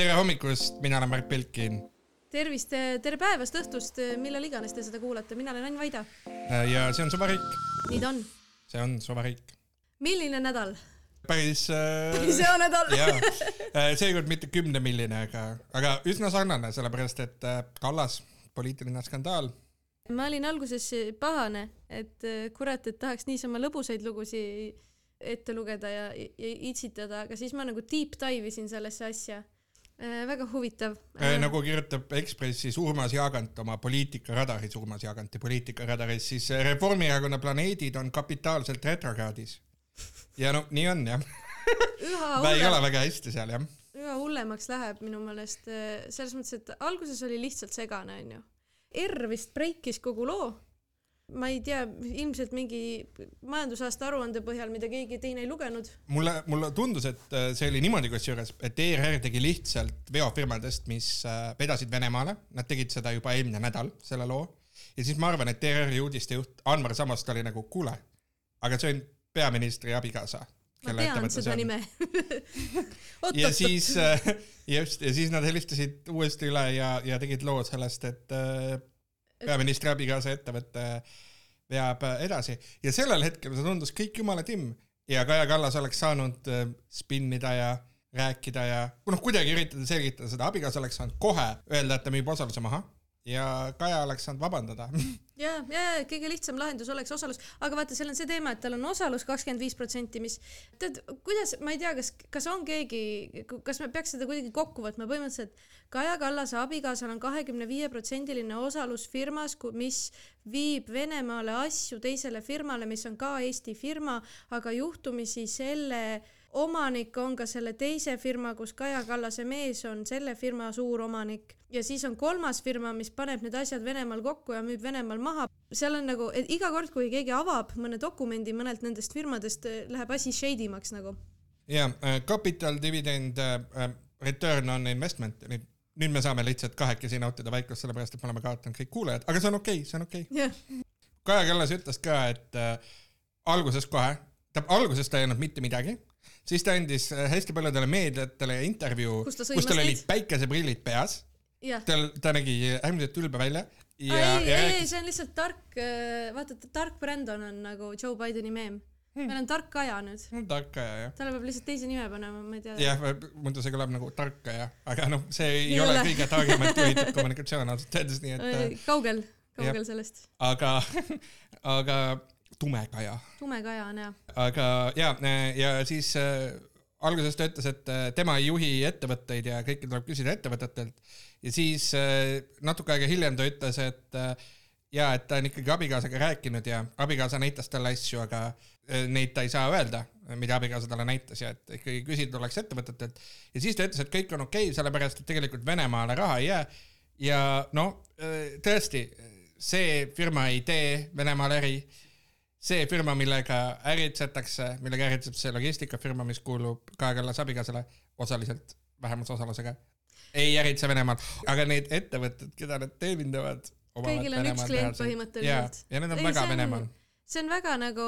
tere hommikust, mina olen Mart Belkin tervist, tere päevast, õhtust, millal iganes te seda kuulate, mina olen Ain Vaida. ja see on Suvariik, nii ta on. see on Suvariik. milline nädal? päris äh, see on nädal. seekord mitte kümnemilline, aga, aga üsna sarnane, sellepärast et Kallas, poliitiline skandaal, ma olin alguses pahane, et kurat, et tahaks niisama lõbusaid lugusid ette lugeda ja, ja itsitada, aga siis ma nagu deep dive isin sellesse asja. Väga huvitav. äh, nagu kirjutab Ekspressis Urmas Jaagant oma poliitikaradaris, Urmas Jaaganti poliitikaradaris, siis äh, Reformierakonna planeedid on kapitaalselt retrokraadis. ja no nii on jah, üha ei ole väga hästi seal jah. üha hullemaks läheb minu meelest äh, selles mõttes, et alguses oli lihtsalt segane, onju. R vist breikis kogu loo ma ei tea, ilmselt mingi majandusaasta aruande põhjal, mida keegi teine ei lugenud. mulle, mulle tundus, et äh, see oli niimoodi kusjuures, et ERR tegi lihtsalt veofirmadest, mis äh, vedasid Venemaale, nad tegid seda juba eelmine nädal, selle loo. ja siis ma arvan, et ERR-i uudistejuht Anvar Samost oli nagu, kuule, aga see on peaministri abikaasa. ma tean seda nime. ja siis, just, ja siis nad helistasid uuesti üle ja, ja tegid loo sellest, et äh, peaministri abikaasa ettevõte veab äh, edasi. Ja sellel hetkel see tundus kõik jumala timm. Ja Kaja Kallas oleks saanud äh, spinnida ja rääkida ja noh, kuidagi üritada selgitada seda, abikaasa oleks saanud kohe öelda, et ta müüb osaluse maha ja Kaja oleks saanud vabandada. ja, ja, ja kõige lihtsam lahendus oleks osalus, aga vaata, seal on see teema, et tal on osalus kakskümmend viis protsenti, mis tead, kuidas, ma ei tea, kas, kas on keegi, kas me peaks seda kuidagi kokku võtma, põhimõtteliselt Kaja Kallase abikaasal on kahekümne viie protsendiline osalus firmas, mis viib Venemaale asju teisele firmale, mis on ka Eesti firma, aga juhtumisi selle omanik on ka selle teise firma, kus Kaja Kallase mees on selle firma suuromanik ja siis on kolmas firma, mis paneb need asjad Venemaal kokku ja müüb Venemaal maha. seal on nagu, et iga kord, kui keegi avab mõne dokumendi mõnelt nendest firmadest, läheb asi shady maks nagu. ja äh, capital dividend äh, return on investment, nüüd, me saame lihtsalt kahekesi nautida vaikust, sellepärast et me oleme kaotanud kõik kuulajad, aga see on okei okay,, see on okei okay.. jah, Kaja Kallas ütles ka, et äh, alguses kohe, alguses ta ei öelnud mitte midagi, siis ta andis äh, hästi paljudele meediatele intervjuu, Kus kus tal olid päikeseprillid peas, tal, ta nägi äärmiselt ülbe välja ja, ei, ja ei, see on lihtsalt tark, vaata, tark Brandon on nagu Joe Bideni meem hmm.. meil on tark Kaja nüüd, tark Kaja jah. talle peab lihtsalt teise nime panema, ma ei tea. jah, muidu see kõlab nagu tark Kaja, aga noh, see ei, Ei ole, ole. kõige targemalt juhitud kommunikatsioon ausalt öeldes, nii et äh, kaugel, kaugel sellest. aga, aga tume Kaja tume Kaja on hea. aga ja, ja siis äh, alguses ta ütles, et äh, tema ei juhi ettevõtteid ja kõike tuleb küsida ettevõtetelt ja siis äh, natuke aega hiljem ta ütles, et äh, ja et ta on ikkagi abikaasaga rääkinud ja abikaasa näitas talle asju, aga äh, neid ta ei saa öelda, mida abikaasa talle näitas ja et ikkagi küsida tuleks ettevõtetelt. ja siis ta ütles, et kõik on okei okay,, sellepärast et tegelikult Venemaale raha ei jää ja no äh, tõesti, see firma ei tee Venemaal äri see firma, millega äritsetakse, millega äritseb see logistikafirma, mis kuulub Kaja Kallase abikaasale osaliselt vähemusosalusega, ei äritse Venemaal, aga need ettevõtted, keda nad teenindavad. kõigil on üks klient põhimõtteliselt. ja need on väga Venemaal. see on väga nagu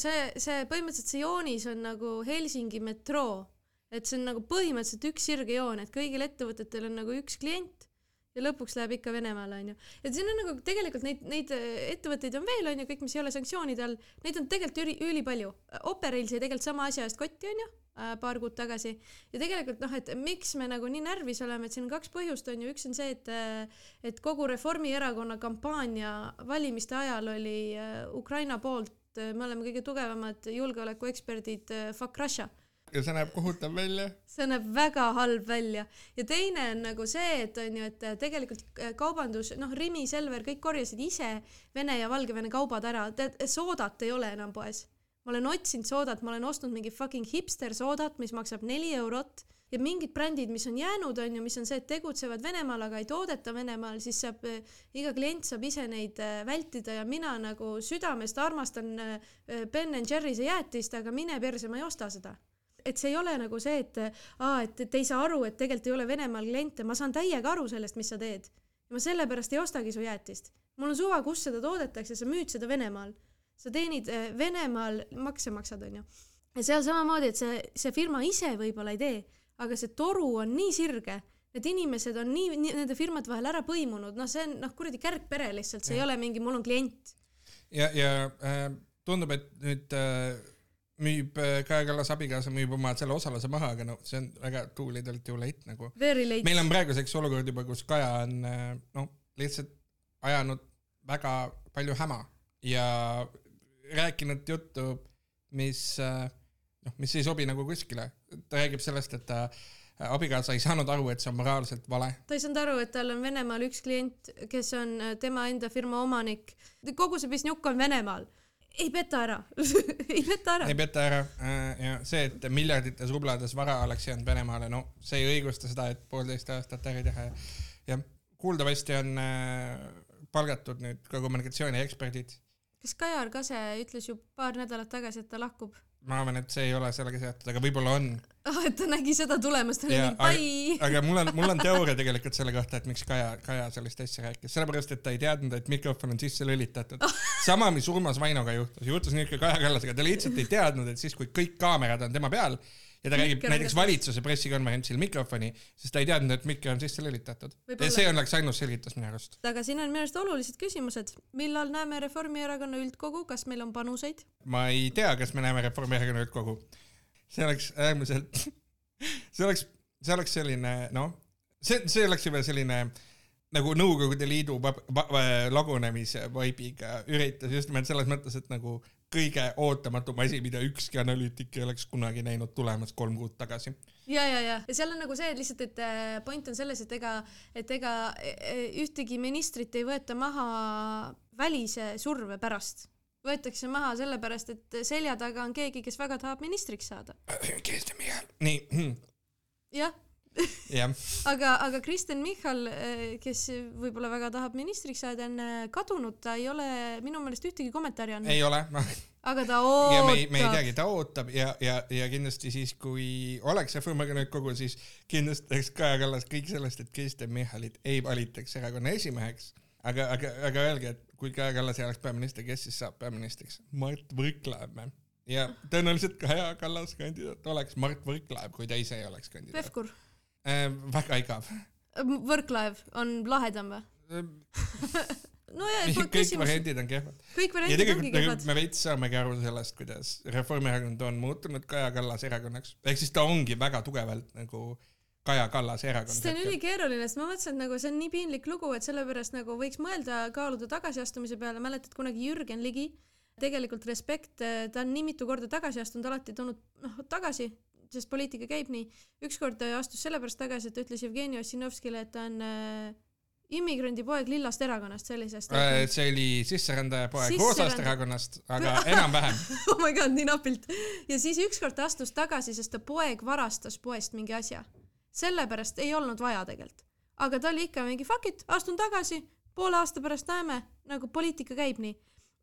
see, see põhimõtteliselt see joonis on nagu Helsingi metroo, et see on nagu põhimõtteliselt üks sirge joon, et kõigil ettevõtetel on nagu üks klient ja lõpuks läheb ikka Venemaale onju. ja siin on nagu tegelikult neid, neid äh, ettevõtteid on veel onju, kõik, mis ei ole sanktsioonide all, neid on tegelikult üli, ülipalju. Operail sai tegelikult sama asja eest kotti onju, paar kuud tagasi ja tegelikult noh, et miks me nagu nii närvis oleme, et siin on kaks põhjust onju, üks on see, et et kogu Reformierakonna kampaania valimiste ajal oli äh, Ukraina poolt, me oleme kõige tugevamad julgeolekueksperdid, fuck Russia ja see näeb kohutav välja. see näeb väga halb välja. Ja teine on nagu see, et on ju, et tegelikult kaubandus, noh, Rimi, Selver, kõik korjasid ise Vene ja Valgevene kaubad ära, tead, soodat ei ole enam poes. ma olen otsinud soodat, ma olen ostnud mingi fucking hipster soodat, mis maksab neli eurot. Ja mingid brändid, mis on jäänud, on ju, mis on see, et tegutsevad Venemaal, aga ei toodeta Venemaal, siis saab, iga klient saab ise neid äh, vältida. Ja mina nagu südamest armastan äh, Ben and Jerry'se jäätist, aga mine perse, ma ei osta seda et see ei ole nagu see, et aa, et, et ei saa aru, et tegelikult ei ole Venemaal kliente, ma saan täiega aru sellest, mis sa teed. ja ma sellepärast ei ostagi su jäätist. mul on suva, kus seda toodetakse, sa müüd seda Venemaal. sa teenid äh, Venemaal, makse maksad, onju. ja seal samamoodi, et see, see firma ise võib-olla ei tee, aga see toru on nii sirge need inimesed on nii, nii nende firmade vahel ära põimunud, noh, see on noh, kuradi kärgpere lihtsalt, see ja. ei ole mingi, mul on klient. ja, ja äh, tundub, et nüüd äh, müüb äh, Kaja Kallas abikaasa müüb oma selle osaluse maha, aga no see on väga too little too late nagu. meil on praeguseks olukord juba, kus Kaja on äh, noh, lihtsalt ajanud väga palju häma ja rääkinud juttu, mis äh, noh, mis ei sobi nagu kuskile. ta räägib sellest, et ta abikaasa ei saanud aru, et see on moraalselt vale. ta ei saanud aru, et tal on Venemaal üks klient, kes on tema enda firma omanik. kogu see pisnjukk on Venemaal. ei peta ära ei peta ära. ei peta ära ja see, et miljardites rublades vara oleks jäänud Venemaale, no see ei õigusta seda, et poolteist aastat äri teha ja, ja kuuldavasti on äh, palgatud nüüd ka kommunikatsioonieksperdid. kas Kajar Kase ütles ju paar nädalat tagasi, et ta lahkub? ma arvan, et see ei ole sellega seotud, aga võib-olla on. Ah, et ta nägi seda tulemas, ta oli nii pai. aga mul on, mul on teooria tegelikult selle kohta, et miks Kaja, Kaja sellist asja rääkis, sellepärast et ta ei teadnud, et mikrofon on sisse lülitatud. sama, mis Urmas Vainoga juhtus, juhtus ka Kaja Kallasega, ta lihtsalt ei teadnud, et siis, kui kõik kaamerad on tema peal ja ta räägib näiteks valitsuse pressikonverentsil mikrofoni, sest ta ei teadnud, et mikro on sisse lülitatud. ja see oleks ainus selgitus minu arust. aga siin on minu arust olulised küsimused. millal näeme Reformierakonna üldkogu, kas meil on panuseid? ma ei tea, kas me näeme Reformierakonna üldkogu. See oleks äärmiselt see oleks, see oleks selline noh, see, see oleks juba selline nagu Nõukogude Liidu lagunemise vaibiga üritus just nimelt selles mõttes, et nagu kõige ootamatum asi, mida ükski analüütik ei oleks kunagi näinud tulemas kolm kuud tagasi. ja, ja, ja, ja seal on nagu see, et lihtsalt, et äh, point on selles, et ega, et ega e, e, ühtegi ministrit ei võeta maha välise surve pärast võetakse maha sellepärast, et selja taga on keegi, kes väga tahab ministriks saada. Kristen Michal, nii. jah aga, aga Kristen Michal, äh, kes võib-olla väga tahab ministriks saada, on äh, kadunud, ta ei ole minu meelest ühtegi kommentaari andnud. ei ole aga ta ootab. me ei, me ei teagi, ta ootab ja, ja, ja kindlasti siis, kui oleks Reformierakonna kogu, siis kindlasti teeks Kaja Kallas kõik sellest, et Kristen Michalit ei valitaks erakonna esimeheks. aga, aga, aga öelge, et kui Kaja Kallas ei oleks peaminister, kes siis saab peaministriks? Mart Võrklaev või? ja tõenäoliselt Kaja Kallas kandidaat oleks Mart Võrklaev, kui ta ise ei oleks kandidaat. Pevkur äh,. väga igav. Võrklaev on lahedam või äh, no ja, kõik variandid on kehvad. kõik variandid ongi nagu kehvad. me veits saamegi aru sellest, kuidas Reformierakond on muutunud Kaja Kallase erakonnaks, ehk siis ta ongi väga tugevalt nagu Kaja Kallase erakond. see on ülikeeruline, sest ma mõtlesin, et nagu see on nii piinlik lugu, et sellepärast nagu võiks mõelda, kaaluda tagasiastumise peale, mäletad kunagi Jürgen Ligi, tegelikult respekt, ta on nii mitu korda tagasi astunud, alati tulnud noh tagasi sest poliitika käib nii. ükskord ta astus sellepärast tagasi, et ta ütles Jevgeni Ossinovskile, et ta on äh, immigrandi poeg Lillast erakonnast, sellisest äh,. see oli sisserändaja poeg Sisserända... Roosast erakonnast, aga enam-vähem oh my god, nii napilt. ja siis ükskord ta astus tagasi, sest ta poeg varastas poest mingi asja. Sellepärast ei olnud vaja tegelikult. aga ta oli ikka mingi fuck it, astun tagasi, poole aasta pärast näeme, nagu poliitika käib nii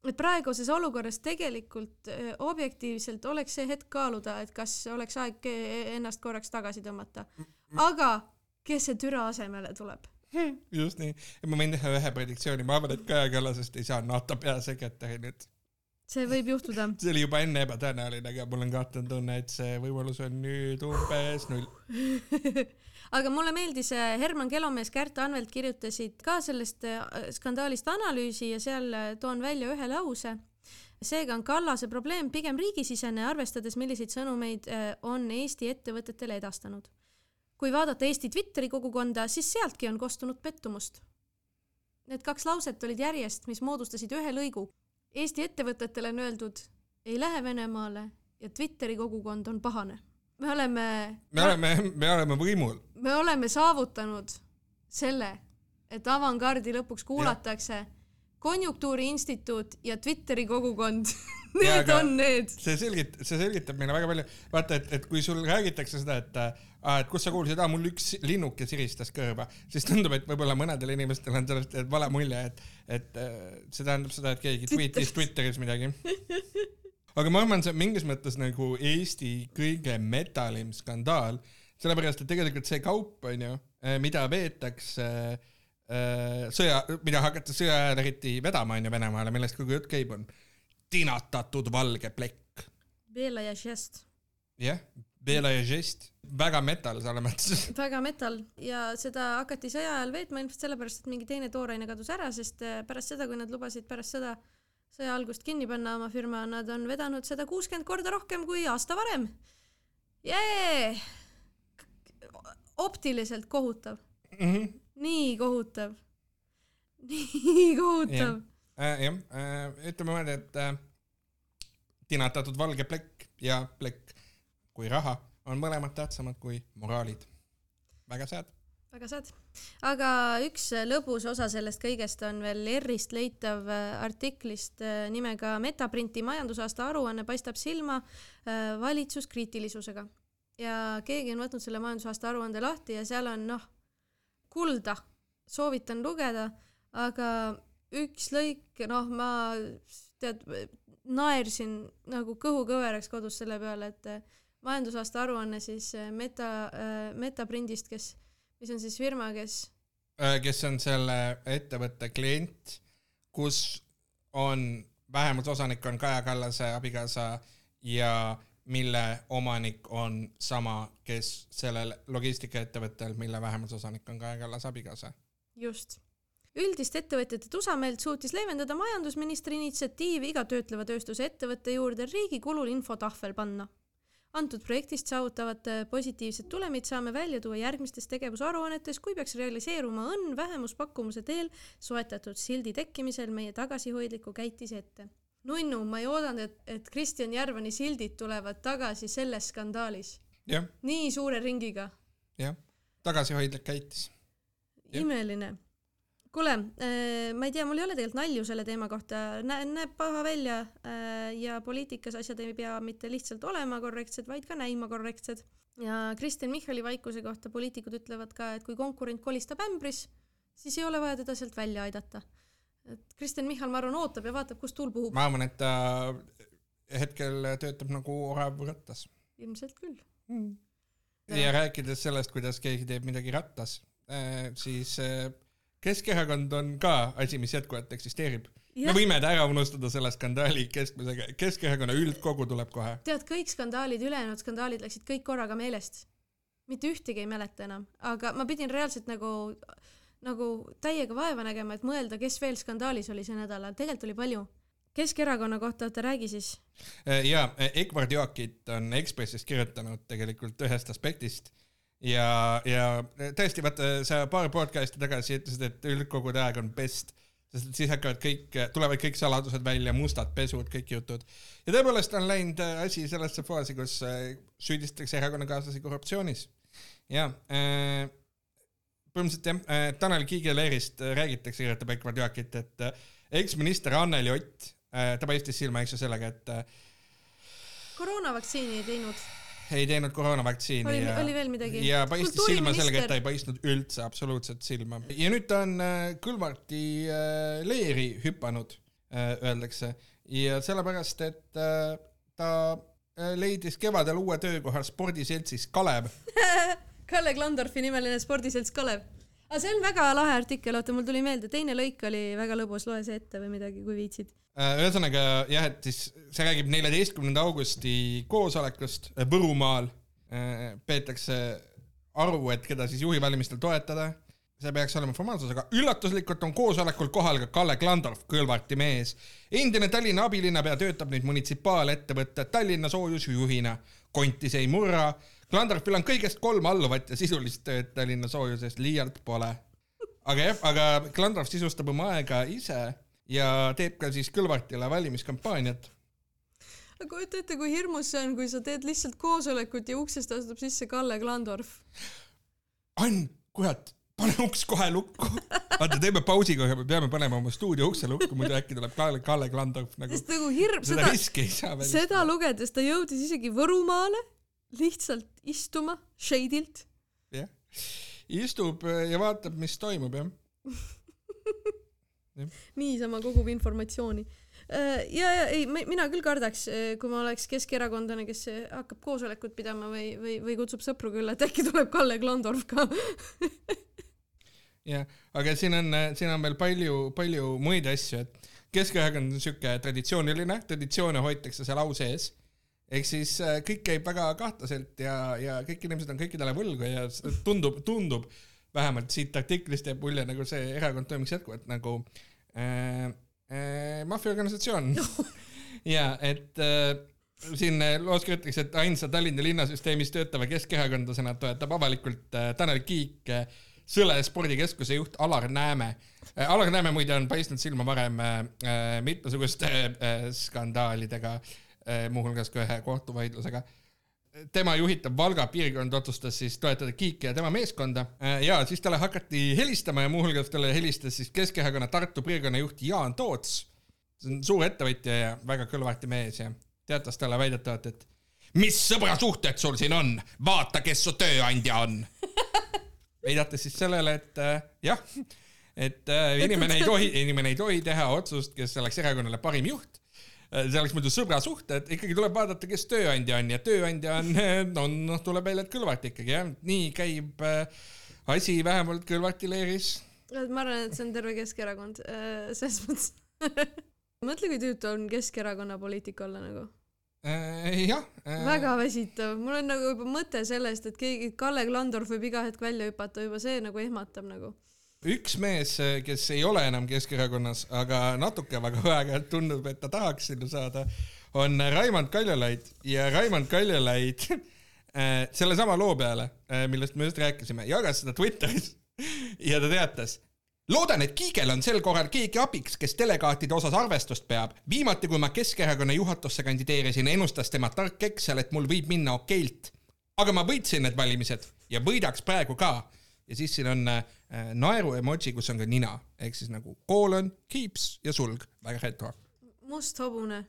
et praeguses olukorras tegelikult objektiivselt oleks see hetk kaaluda, et kas oleks aeg ennast korraks tagasi tõmmata. aga kes see türa asemele tuleb? just nii, ma võin teha ühe prediktsiooni, ma arvan, et Kaja Kallasest ei saa NATO peasekretäri nüüd. See võib juhtuda. see oli juba enne ebatõenäoline, aga mul on kahtlane tunne, et see võimalus on nüüd umbes null aga mulle meeldis, äh, Herman Kelomees, Kärt Anvelt kirjutasid ka sellest äh, skandaalist analüüsi ja seal äh, toon välja ühe lause. seega on Kallase probleem pigem riigisisene, arvestades, milliseid sõnumeid on Eesti ettevõtetele edastanud. kui vaadata Eesti Twitteri kogukonda, siis sealtki on kostunud pettumust. Need kaks lauset olid järjest, mis moodustasid ühe lõigu. Eesti ettevõtetele on öeldud ei lähe Venemaale ja Twitteri kogukond on pahane me oleme. me oleme, me oleme võimul. me oleme saavutanud selle, et avangardi lõpuks kuulatakse. konjunktuuriinstituut ja Twitteri kogukond Need ja, on need. see selgit-, see selgitab meile väga palju. vaata, et, et kui sul räägitakse seda, et aa, et kus sa kuulsid, aa, mul üks linnuke siristas kõrva, siis tundub, et võib-olla mõnedel inimestel on sellest vale mulje, et, et see tähendab seda, et keegi tweetis Twitteris midagi aga ma arvan, see on mingis mõttes nagu Eesti kõige metalim skandaal, sellepärast et tegelikult see kaup onju, eh, mida veetakse äh, sõja, mida hakati sõja ajal eriti vedama onju Venemaale, millest kogu jutt käib, on tinatatud valge plekk. Bela ja žest. jah, Bela ja žest, väga metal selles mõttes. väga metal ja seda hakati sõja ajal veetma ilmselt sellepärast, et mingi teine tooraine kadus ära, sest äh, pärast seda, kui nad lubasid pärast seda sõja algust kinni panna oma firma, nad on vedanud seda kuuskümmend korda rohkem kui aasta varem. jee, optiliselt kohutav, Mhm. nii kohutav, nii kohutav. Äh, jah, ütleme niimoodi, et äh, tinatatud valge plekk ja plekk kui raha on mõlemad tähtsamad kui moraalid. väga sad. väga sad. aga üks lõbus osa sellest kõigest on veel ERR-ist leitav äh, artiklist äh, nimega Metaprinti majandusaasta aruanne paistab silma äh, valitsuskriitilisusega. ja keegi on võtnud selle majandusaasta aruande lahti ja seal on noh, kulda, soovitan lugeda, aga üks lõik, noh, ma tead, naersin nagu kõhukõveraks kodus selle peale, et äh, majandusaasta aruanne siis äh, Meta, Metaprindist, kes, mis on siis firma, kes Äh, kes on selle ettevõtte klient, kus on vähemusosanik on Kaja Kallase abikaasa ja mille omanik on sama, kes sellel logistikaettevõttel, mille vähemusosanik on Kaja Kallase abikaasa. just. Üldist ettevõtjate tusameelt suutis leevendada majandusministri initsiatiiv iga töötleva tööstuse ettevõtte juurde riigi kulul infotahvel panna. antud projektist saavutavat äh, positiivset tulemit saame välja tuua järgmistes tegevusaruannetes, kui peaks realiseeruma õnn vähemuspakkumuse teel soetatud sildi tekkimisel meie tagasihoidliku käitise ette. nunnu, ma ei oodanud, et, et Kristjan Järvani sildid tulevad tagasi selles skandaalis. nii suure ringiga. jah, tagasihoidlik käitis. Imeline. kuule, ma ei tea, mul ei ole tegelikult nalju selle teema kohta, näeb paha välja äh, ja poliitikas asjad ei pea mitte lihtsalt olema korrektsed, vaid ka näima korrektsed. ja Kristen Michali vaikuse kohta poliitikud ütlevad ka, et kui konkurent kolistab ämbris, siis ei ole vaja teda sealt välja aidata. et Kristen Michal, ma arvan, ootab ja vaatab, kust tuul puhub. ma arvan, et ta hetkel töötab nagu orav rattas. ilmselt küll. ja rääkides sellest, kuidas keegi teeb midagi rattas, siis äh, Keskerakond on ka asi, mis jätkuvalt eksisteerib. me Jah. võime ta ära unustada selle skandaali keskmisega, Keskerakonna üldkogu tuleb kohe. tead, kõik skandaalid, ülejäänud skandaalid läksid kõik korraga meelest. mitte ühtegi ei mäleta enam, aga ma pidin reaalselt nagu, nagu täiega vaeva nägema, et mõelda, kes veel skandaalis oli see nädal, aga tegelikult oli palju. Keskerakonna kohta, oota räägi siis. ja Egvard Joakit on Ekspressis kirjutanud tegelikult ühest aspektist ja, ja tõesti, vaata sa paar podcast'i tagasi ütlesid, et üldkogude aeg on best, sest siis hakkavad kõik, tulevad kõik saladused välja, mustad pesud, kõik jutud. ja tõepoolest on läinud äh, asi sellesse faasi, kus äh, süüdistatakse erakonnakaaslasi korruptsioonis. ja äh, põhimõtteliselt jah, Tanel Kiige leerist äh, räägitakse, kirjutab Egvard Joakit, et äh, eksminister Anneli Ott, ta paistis silma, eks ju, sellega, et äh, koroonavaktsiini ei teinud. Ei teinud koroonavaktsiini oli ja, oli veel midagi? ja paistis silma sellega, et ta ei paistnud üldse absoluutselt silma. ja nüüd ta on äh, Kõlvarti äh, leeri hüpanud, öeldakse, ja sellepärast, et äh, ta äh, leidis kevadel uue töökoha spordiseltsis Kalev. Kalle Klandorfi nimeline spordiselts Kalev. Aga see on väga lahe artikkel, oota mul tuli meelde, teine lõik oli väga lõbus, loe see ette või midagi, kui viitsid. Äh, ühesõnaga jah, et siis see räägib neljateistkümnenda augusti koosolekust äh, Võrumaal. peetakse aru, et keda siis juhi valimistel toetada. see peaks olema formaalsus, aga üllatuslikult on koosolekul kohal ka Kalle Klandorf, Kõlvarti mees. endine Tallinna abilinnapea töötab nüüd munitsipaalettevõtte Tallinna soojusjuhina. konti see ei murra. Klandorfil on kõigest kolm alluvat ja sisulist tööd Tallinna soojusest liialt pole. aga jah, aga Klandorf sisustab oma aega ise ja teeb ka siis Kõlvartile valimiskampaaniat. aga kujuta ette, kui hirmus see on, kui sa teed lihtsalt koosolekut ja uksest astub sisse Kalle Klandorf. Ann, kurat, pane uks kohe lukku. vaata, teeme pausi kohe, me peame panema oma stuudio ukse lukku, muidu äkki tuleb Kalle, Kalle Klandorf nagu. sest nagu hirm, seda seda, seda lugedes ta jõudis isegi Võrumaale lihtsalt istuma shade'ilt. jah, istub ja vaatab, mis toimub jah. niisama kogub informatsiooni. ja, ja ei, mina küll kardaks, kui ma oleks keskerakondlane, kes hakkab koosolekut pidama või, või, või kutsub sõpru külla, et äkki tuleb Kalle Klandorf ka. jah, aga siin on, siin on veel palju, palju muid asju, et Keskerakond on siuke traditsiooniline, traditsioone hoitakse seal au sees ehk siis äh, kõik käib väga kahtlaselt ja, ja kõik inimesed on kõikidele võlgu ja tundub, tundub vähemalt siit artiklist jääb mulje nagu see erakond toimiks jätkuvalt nagu äh, äh, maffiaorganisatsioon. Ja et äh, siin äh, loos kirjutatakse, et ainsa Tallinna linnasüsteemis töötava keskerakondlasena toetab avalikult äh, Tanel Kiik äh, Sõle spordikeskuse juht Alar Nääme äh,. Alar Nääme muide on paistnud silma varem äh, mitmesuguste äh, skandaalidega. äh,, muuhulgas ka ühe kohtuvaidlusega. Tema juhitav Valga piirkond otsustas siis toetada Kiiki ja tema meeskonda. Äh, ja siis talle hakati helistama ja muuhulgas talle helistas siis Keskerakonna Tartu piirkonnajuht Jaan Toots. see on suur ettevõtja ja väga kõlvarti mees ja teatas talle väidetavalt, et mis sõbrasuhted sul siin on, vaata, kes su tööandja on. viidates siis sellele, et äh, jah, et äh, inimene ei tohi, inimene ei tohi teha otsust, kes oleks erakonnale parim juht see oleks muidu sõbrasuhted, ikkagi tuleb vaadata, kes tööandja on ja tööandja on, on, noh, tuleb välja, et Kõlvart ikkagi jah, nii käib äh, asi vähemalt Kõlvarti leeris. ma arvan, et see on terve Keskerakond, selles mõttes. mõtle, kui tüütu on Keskerakonna poliitik olla nagu. Äh, jah. väga väsitav, mul on nagu juba mõte sellest, et keegi, Kalle Klandorf võib iga hetk välja hüpata, juba see nagu ehmatab nagu. Üks mees, kes ei ole enam Keskerakonnas, aga natuke väga aeg-ajalt tundub, et ta tahaks sinna saada, on Raimond Kaljulaid ja Raimond Kaljulaid äh, sellesama loo peale, millest me just rääkisime, jagas seda Twitteris ja ta teatas loodan, et Kiigel on sel korral keegi abiks, kes delegaatide osas arvestust peab. viimati, kui ma Keskerakonna juhatusse kandideerisin, ennustas tema tark Excel, et mul võib minna okeilt. aga ma võitsin need valimised ja võidaks praegu ka. ja siis siin on äh, naeru emoji, kus on ka nina. Ehk siis nagu koolon, kiips ja sulg, väga retro. must hobune.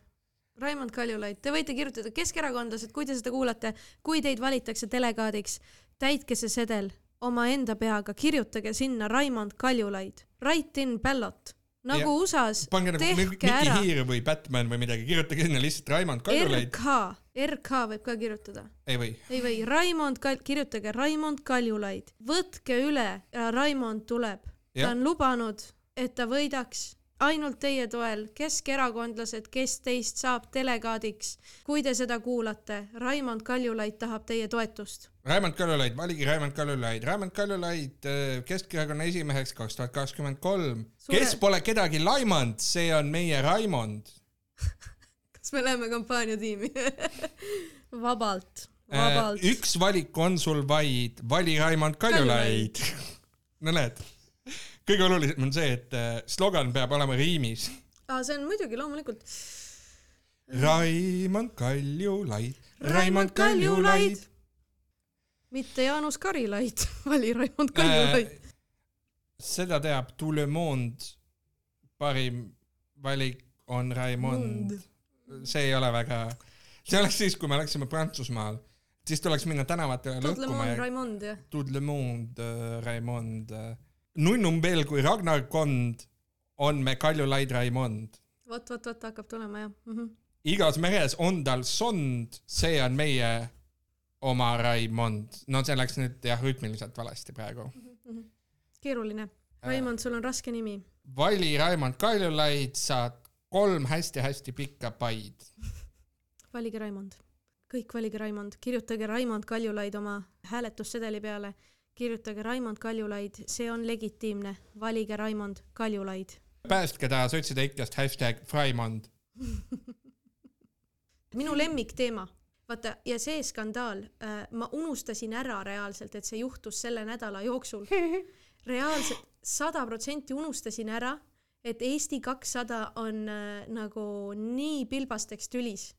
Raimond Kaljulaid, te võite kirjutada, keskerakondlased, kui te seda kuulate, kui teid valitakse delegaadiks, täitke see sedel omaenda peaga, kirjutage sinna Raimond Kaljulaid, write in ballot, nagu Ja USA-s, pange nagu Mikki. Hiir või Batman või midagi, kirjutage sinna lihtsalt Raimond Kaljulaid. RK, RK võib ka kirjutada. ei või. ei või, Raimond Kal-, kirjutage Raimond Kaljulaid, võtke üle ja Raimond tuleb. ta on lubanud, et ta võidaks ainult teie toel, keskerakondlased, kes teist saab delegaadiks. kui te seda kuulate, Raimond Kaljulaid tahab teie toetust. Raimond Kaljulaid, valige Raimond Kaljulaid, Raimond Kaljulaid äh, Keskerakonna esimeheks kaks tuhat kakskümmend kolm. Kes pole kedagi laimanud, see on meie Raimond. kas me läheme kampaaniatiimi? vabalt, Äh, vabalt. üks valik on sul vaid, vali Raimond Kaljulaid. no näed, kõige olulisem on see, et äh, slogan peab olema riimis. aa, see on muidugi loomulikult. Raimond Kaljulaid, Raimond Kaljulaid. mitte Jaanus Karilaid, vali Raimond Kaljulaid. seda teab tout le monde. parim valik on Raimond. see ei ole väga, see oleks siis, kui me oleksime Prantsusmaal, siis tuleks minna tänavatele lõhkuma ja Raimond jah. tout le monde, Raimond. Nunnum veel kui Ragnar Kond, on me Kaljulaid Raimond. vot, vot, vot hakkab tulema jah mm. -hmm. igas meres on tal sond, see on meie oma Raimond. no see läks nüüd jah rütmiliselt valesti praegu. keeruline. Raimond, sul on raske nimi. vali Raimond Kaljulaid, saad kolm hästi-hästi pikka paid. valige Raimond. kõik valige Raimond, kirjutage Raimond Kaljulaid oma hääletussedeli peale. Kirjutage Raimond Kaljulaid, see on legitiimne, valige Raimond Kaljulaid. päästke ta sotside ikkest hashtag Fraimond. minu lemmikteema, vaata ja see skandaal äh,, ma unustasin ära reaalselt, et see juhtus selle nädala jooksul. reaalselt sada protsenti unustasin ära, et Eesti kakssada on äh, nagu nii pilbasteks tülis.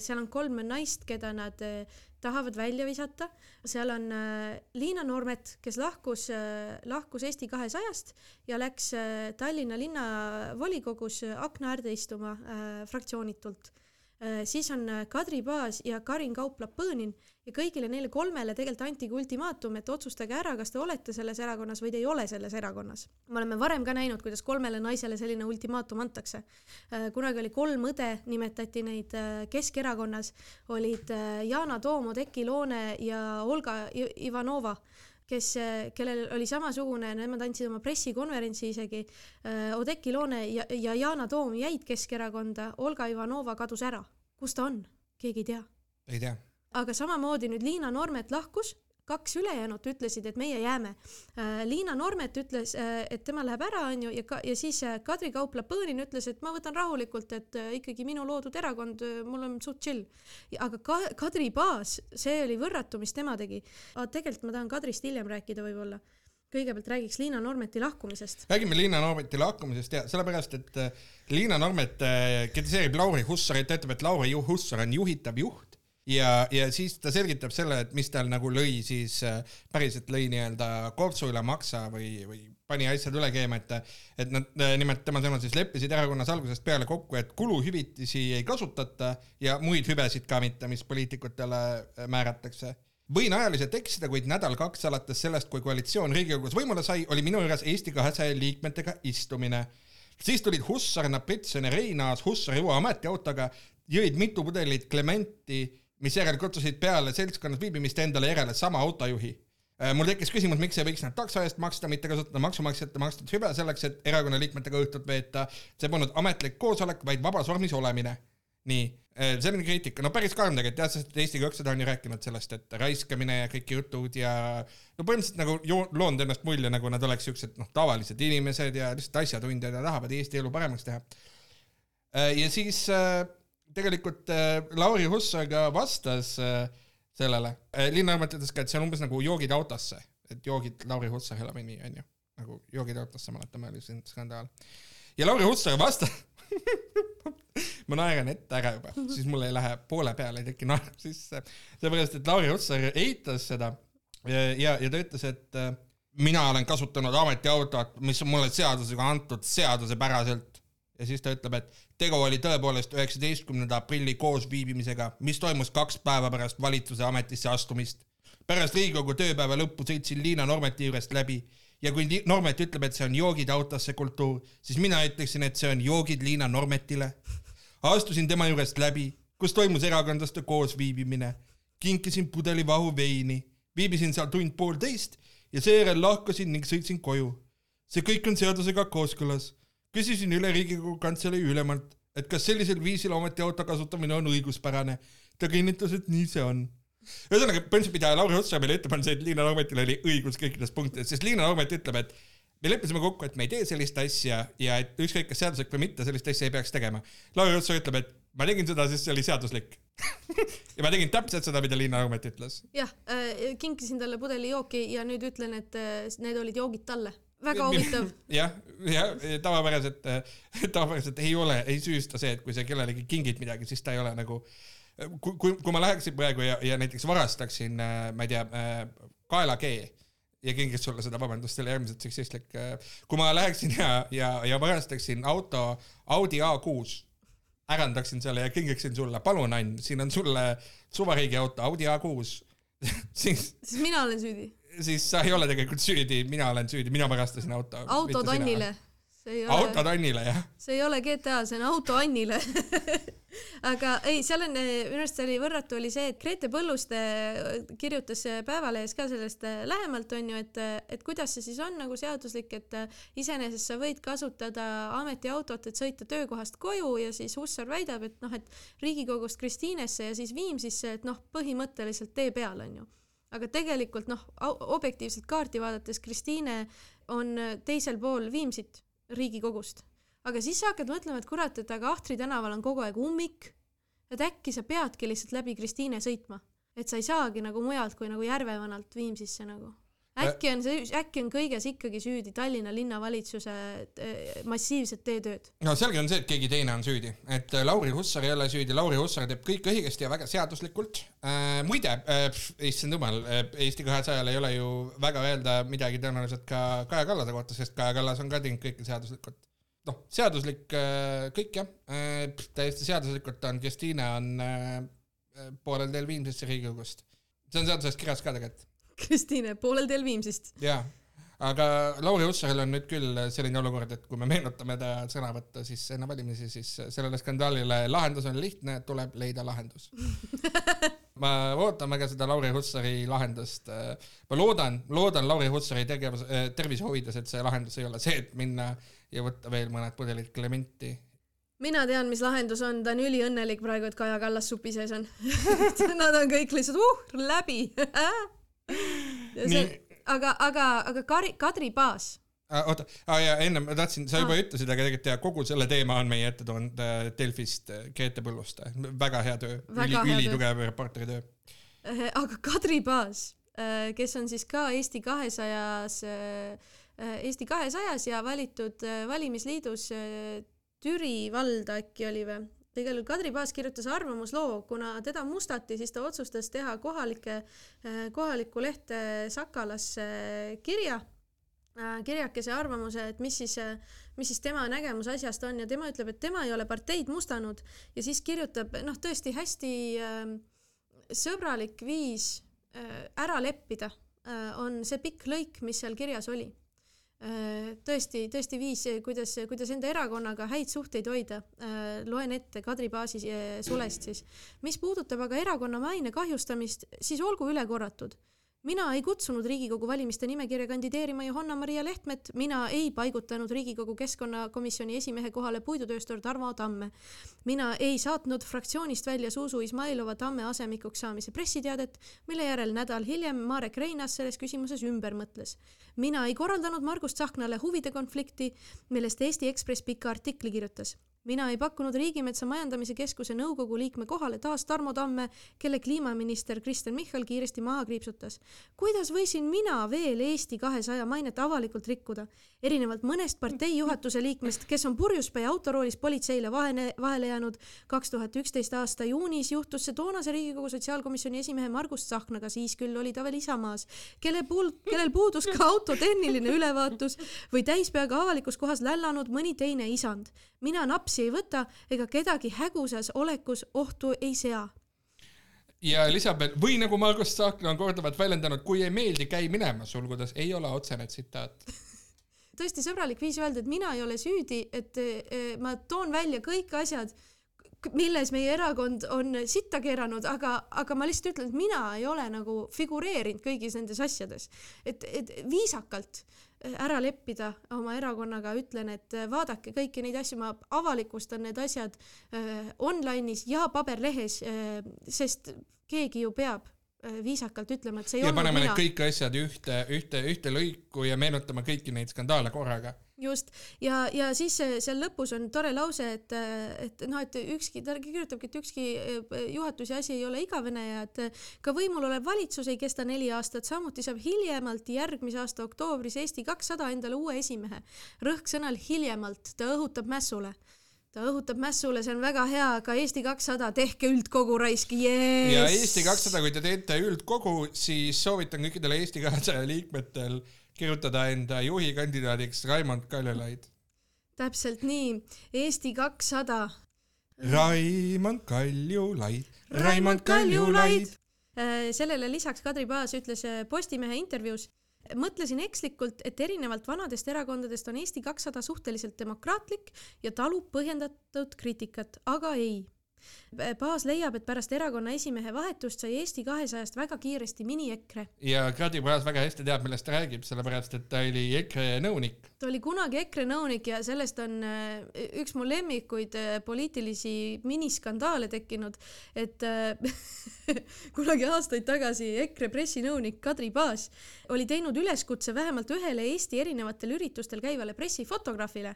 Seal on kolm naist, keda nad äh, tahavad välja visata, seal on äh, Liina Noormet, kes lahkus äh,, lahkus Eesti kahesajast ja läks Tallinna linnavolikogus akna äärde istuma äh, fraktsioonitult. Siis on Kadri Paas ja Karin Kauplap-Põõnin ja kõigile neile kolmele tegelikult antigi ultimaatum, et otsustage ära, kas te olete selles erakonnas või te ei ole selles erakonnas. me oleme varem ka näinud, kuidas kolmele naisele selline ultimaatum antakse. kunagi oli kolm õde, nimetati neid äh, Keskerakonnas, olid äh, Yana Toom, Oudekki Loone ja Olga Ivanova kes, kellel oli samasugune, nemad andsid oma pressikonverentsi isegi, Oudekki Loone ja, ja Yana Toom jäid Keskerakonda, Olga Ivanova kadus ära. kus ta on? keegi ei tea. ei tea aga samamoodi nüüd Liina Normet lahkus, kaks ülejäänut ütlesid, et meie jääme. Äh, Liina Normet ütles, äh, et tema läheb ära, onju, ja ka, ja siis äh, Kadri Kaupla-Põõnin ütles, et ma võtan rahulikult, et ikkagi minu loodud erakond, mul on suht chill. aga ka Kadri baas, see oli võrratu, mis tema tegi. tegelikult ma tahan Kadrist hiljem rääkida võib-olla kõigepealt räägiks Liina Normeti lahkumisest. räägime Liina Normeti lahkumisest ja sellepärast, et Liina Normet kritiseerib Lauri Hussarit, ütleb, et Lauri Hussar on juhitav juht ja, ja siis ta selgitab selle, et mis tal nagu lõi siis äh, päriselt lõi nii-öelda kortsu üle maksa või, või pani asjad üle keema, et, et nad äh, nimelt tema sõnul siis leppisid erakonnas algusest peale kokku, et kuluhüvitisi ei kasutata ja muid hüvesid ka mitte, mis poliitikutele äh, määratakse võin ajaliselt eksida, kuid nädal-kaks alates sellest, kui koalitsioon Riigikogus võimule sai, oli minu juures Eesti kahesaja liikmetega istumine. siis tulid Hussar, Napritson ja Reinaas Hussari uue ametiautoga, jõid mitu pudelit Clementi misjärel kutsusid peale seltskonnas viibimist endale järele sama autojuhi. Äh, mul tekkis küsimus, miks ei võiks nad takso eest maksta, mitte kasutada maksumaksjate makstud hüve selleks, et erakonna liikmetega õhtut veeta. see polnud ametlik koosolek, vaid vabas vormis olemine. nii, äh, selline kriitika, no päris karm tegelikult jah, sest Eesti kakssada on ju rääkinud sellest, et raiskamine ja kõik jutud ja no põhimõtteliselt nagu loonud ennast mulje, nagu nad oleks siuksed noh, tavalised inimesed ja lihtsalt asjatundjad ja tahavad Eesti elu paremaks teha. Äh, ja siis tegelikult äh, Lauri Hussar ka vastas äh, sellele äh,. Linna Õmmet ütles ka, et see on umbes nagu joogid autosse, et joogid Lauri Hussarile või nii, onju. nagu joogid autosse, mäletame, oli siin skandaal. ja Lauri Hussar vastas ma naeran ette ära juba, siis mul ei lähe poole peale, ei teki naer sisse. seepärast, et Lauri Hussar eitas seda ja, ja, ja ta ütles, et äh, mina olen kasutanud ametiautot, mis on mulle seadusega antud seadusepäraselt ja siis ta ütleb, et tegu oli tõepoolest üheksateistkümnenda aprilli koosviibimisega, mis toimus kaks päeva pärast valitsuse ametisse astumist. pärast Riigikogu tööpäeva lõppu sõitsin Liina Normeti juurest läbi ja kui Normet ütleb, et see on joogid autosse kultuur, siis mina ütleksin, et see on joogid Liina Normetile. astusin tema juurest läbi, kus toimus erakondlaste koosviibimine, kinkisin pudeli vahu veini, viibisin seal tund-poolteist ja seejärel lahkusin ning sõitsin koju. see kõik on seadusega kooskõlas küsisin üle Riigikogu Kantselei ülemalt, et kas sellisel viisil ametiauto kasutamine on õiguspärane. ta kinnitas, et nii see on. ühesõnaga, mida Lauri Hussar meile ette pani, see, et Liina Normetil oli õigus kõikides punktides, sest Liina Normet ütleb, et me leppisime kokku, et me ei tee sellist asja ja et ükskõik, kas seaduslik või mitte, sellist asja ei peaks tegema. Lauri Hussar ütleb, et ma tegin seda, sest see oli seaduslik ja ma tegin täpselt seda, mida Liina Normet ütles. jah äh,, kinkisin talle pudeli jooki ja nüüd ütlen, et äh, need olid joogid talle väga huvitav. jah, ja tavapäraselt, tavapäraselt ei ole, ei süüsta see, et kui sa kellelegi kingid midagi, siis ta ei ole nagu kui, kui, kui ma läheksin praegu ja, ja näiteks varastaksin, ma ei tea, kaelakee ja kingiks sulle seda, vabandust, see oli äärmiselt seksistlik. kui ma läheksin ja, ja, ja varastaksin auto Audi A6, ärandaksin selle ja kingiksin sulle, palun Ann, siin on sulle suvariigi auto Audi A6 siis. siis mina olen süüdi siis sa ei ole tegelikult süüdi, mina olen süüdi, mina varastasin auto. auto Tannile. auto Tannile, jah. see ei ole GTA, see on auto Annile aga ei, seal on, minu arust oli võrratu oli see, et Grete Põlluste kirjutas Päevalehes ka sellest äh, lähemalt onju, et, et kuidas see siis on nagu seaduslik, et äh, iseenesest sa võid kasutada ametiautot, et sõita töökohast koju ja siis Hussar väidab, et noh, et Riigikogust Kristiinesse ja siis Viimsisse, et noh, põhimõtteliselt tee peal onju aga tegelikult noh, objektiivselt kaarti vaadates Kristiine on äh, teisel pool Viimsit Riigikogust. aga siis sa hakkad mõtlema, et kurat, et aga Ahtri tänaval on kogu aeg ummik, et äkki sa peadki lihtsalt läbi Kristiine sõitma, et sa ei saagi nagu mujalt kui nagu Järvevanalt Viimsisse nagu äkki on see, äkki on kõiges ikkagi süüdi Tallinna linnavalitsuse eh, massiivsed teetööd? no selge on see, et keegi teine on süüdi, et eh, Lauri Hussar ei ole süüdi, Lauri Hussar teeb kõik õigesti ja väga seaduslikult äh,. muide äh,, issand jumal äh,, Eesti kahesajal ei ole ju väga öelda midagi tõenäoliselt ka Kaja Kallase kohta, sest Kaja Kallas on ka teinud kõike seaduslikult. noh, seaduslik äh, kõik jah äh,, täiesti seaduslikult on, Kristiine on äh, poolel teel Viimsisse Riigikogust. see on seaduses kirjas ka tegelikult Kristiine, poolel teel Viimsist. jaa, aga Lauri Hussaril on nüüd küll selline olukord, et kui me meenutame ta sõnavõttu siis enne valimisi, siis sellele skandaalile lahendus on lihtne, tuleb leida lahendus. Ma ootan väga seda Lauri Hussari lahendust. ma loodan, loodan Lauri Hussari tegevus, tervise huvides, et see lahendus ei ole see, et minna ja võtta veel mõned pudelid Clementi mina tean, mis lahendus on, ta on üliõnnelik praegu, et Kaja Kallas supi sees on. Nad on kõik lihtsalt uh, läbi aga, aga, aga Kari, Kadri Paas ah,. oota ah,, ja enne ma tahtsin, sa juba ah. ütlesid, aga tegelikult ja kogu selle teema on meie ette toonud äh, Delfist äh, Grete Põlluste, väga hea töö, üli, ülitugev reporteri töö. Äh, aga Kadri Paas, kes on siis ka Eesti kahesajas, Eesti kahesajas ja valitud valimisliidus Türi valda äkki oli või? Juhul Kadri Paas kirjutas arvamusloo, kuna teda mustati, siis ta otsustas teha kohalike, kohalikku lehte Sakalasse kirja Äh, kirjakese arvamuse, et mis siis, mis siis tema nägemus asjast on ja tema ütleb, et tema ei ole parteid mustanud ja siis kirjutab noh, tõesti hästi sõbralik viis ära leppida on see pikk lõik, mis seal kirjas oli. Tõesti, tõesti viis, kuidas, kuidas enda erakonnaga häid suhteid hoida äh,. loen ette Kadri Paasi äh, sulest siis. mis puudutab aga erakonna maine kahjustamist, siis olgu üle korratud mina ei kutsunud Riigikogu valimiste nimekirja kandideerima Johanna-Maria Lehtmet, mina ei paigutanud Riigikogu keskkonnakomisjoni esimehe kohale puidutööstur Tarmo Tamme. mina ei saatnud fraktsioonist välja Zuzu Izmailova Tamme asemikuks saamise pressiteadet, mille järel nädal hiljem Marek Reinaas selles küsimuses ümber mõtles. mina ei korraldanud Margus Tsahknale huvide konflikti, millest Eesti Ekspress pika artikli kirjutas mina ei pakkunud Riigimetsa Majandamise Keskuse nõukogu liikme kohale taas Tarmo Tamme, kelle kliimaminister Kristen Michal kiiresti maha kriipsutas. kuidas võisin mina veel Eesti kahesaja mainet avalikult rikkuda? Erinevalt mõnest partei juhatuse liikmest, kes on purjuspäi autoroolis politseile vahele, vahele jäänud, kaks tuhat üksteist aasta juunis juhtus see toonase Riigikogu sotsiaalkomisjoni esimehe Margus Tsahknaga, siis küll oli ta veel Isamaas, kelle puul-, kellel puudus ka auto tehniline ülevaatus või täispeaga avalikus kohas lällanud mõni teine isand. mina naps lapsi ei võta ega kedagi hägusas olekus ohtu ei sea. Ja lisab, et või nagu Margus Tsahkna on korduvalt väljendanud, kui ei meeldi, käi minema, sulgudes ei ole otsene tsitaat tõesti sõbralik viis öelda, et mina ei ole süüdi, et eh, ma toon välja kõik asjad, milles meie erakond on sitta keeranud, aga, aga ma lihtsalt ütlen, et mina ei ole nagu figureerinud kõigis nendes asjades. et, et viisakalt ära leppida oma erakonnaga, ütlen, et vaadake kõiki neid asju, ma avalikustan need asjad äh, online'is ja paberlehes äh,, sest keegi ju peab viisakalt ütlema, et see ei ja paneme need kõik asjad ühte, ühte, ühte lõiku ja meenutame kõiki neid skandaale korraga. Just. Ja, ja siis seal lõpus on tore lause, et, et noh, et ükski, ta kirjutabki, et ükski eh, juhatuse asi ei ole igavene ja et ka võimul olev valitsus ei kesta neli aastat, samuti saab hiljemalt järgmise aasta oktoobris Eesti kakssada endale uue esimehe. rõhk sõnal hiljemalt, ta õhutab mässule ta õhutab mässule, see on väga hea, aga Eesti kakssada, tehke üldkogu raisk yes!, ja Eesti kakssada, kui te teete üldkogu, siis soovitan kõikidele Eesti kahesaja liikmetel kirjutada enda juhi kandidaadiks Raimond Kaljulaid. täpselt nii, Eesti kakssada. Raimond Kaljulaid, Raimond Kaljulaid. Äh, sellele lisaks Kadri Paas ütles äh, Postimehe intervjuus, mõtlesin ekslikult, et erinevalt vanadest erakondadest on Eesti kakssada suhteliselt demokraatlik ja talub põhjendatud kriitikat, aga ei Paas leiab, et pärast erakonna esimehe vahetust sai Eesti kahesajast väga kiiresti mini-EKRE. ja Kadri Paas väga hästi teab, millest ta räägib, sellepärast et ta oli EKRE nõunik. ta oli kunagi EKRE nõunik ja sellest on äh, üks mu lemmikuid äh, poliitilisi miniskandaale tekkinud, et äh, kunagi aastaid tagasi EKRE pressinõunik Kadri Paas oli teinud üleskutse vähemalt ühele Eesti erinevatel üritustel käivale pressifotograafile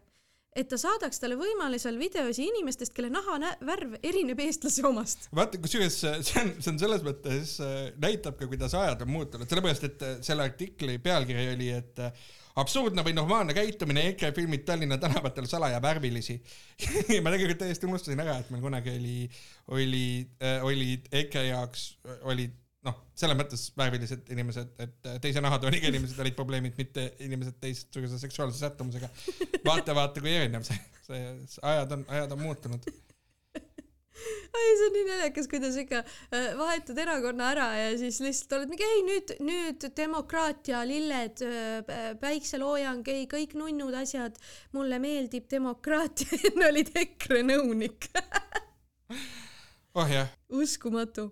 et ta saadaks talle võimalusel videosi inimestest, kelle nahavärv erineb eestlase omast. vaata, kusjuures see on, see on selles mõttes äh, näitab ka, kuidas ajad on muutunud, sellepärast et äh, selle artikli pealkiri oli, et äh, absurdne või normaalne käitumine, EKRE filmid Tallinna tänavatel salaja värvilisi ma tegelikult täiesti unustasin ära, et meil kunagi oli, oli, olid EKRE jaoks olid noh, selles mõttes värvilised inimesed, et teise nahatooniga inimesed olid probleemid, mitte inimesed teistsuguse seksuaalse sättumusega. vaata, vaata kui erinev see, see ajad on, ajad on muutunud. ai, see on nii naljakas, kuidas ikka äh, vahetad erakonna ära ja siis lihtsalt oled mingi ei nüüd, nüüd demokraatia, lilled, äh, päikseloojang, ei kõik nunnud asjad, mulle meeldib demokraatia enne olid EKRE nõunik oh jah. uskumatu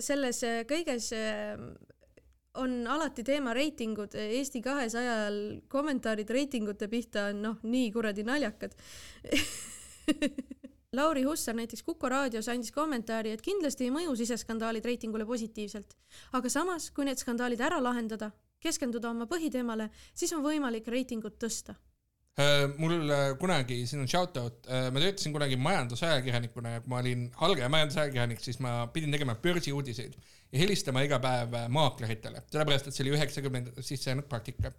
selles äh, kõiges äh, on alati teema reitingud, Eesti kahesajal kommentaarid reitingute pihta on noh, nii kuradi naljakad. Lauri Hussar näiteks Kuko raadios andis kommentaari, et kindlasti ei mõju siseskandaalid reitingule positiivselt, aga samas, kui need skandaalid ära lahendada, keskenduda oma põhiteemale, siis on võimalik reitingut tõsta. Äh, mul äh, kunagi, siin on shout out, äh, ma töötasin kunagi majandusajakirjanikuna ja kui ma olin alge majandusajakirjanik, siis ma pidin tegema börsiuudiseid ja helistama iga päev maakleritele, sellepärast et see oli üheksakümnendates sisse jäänud praktika.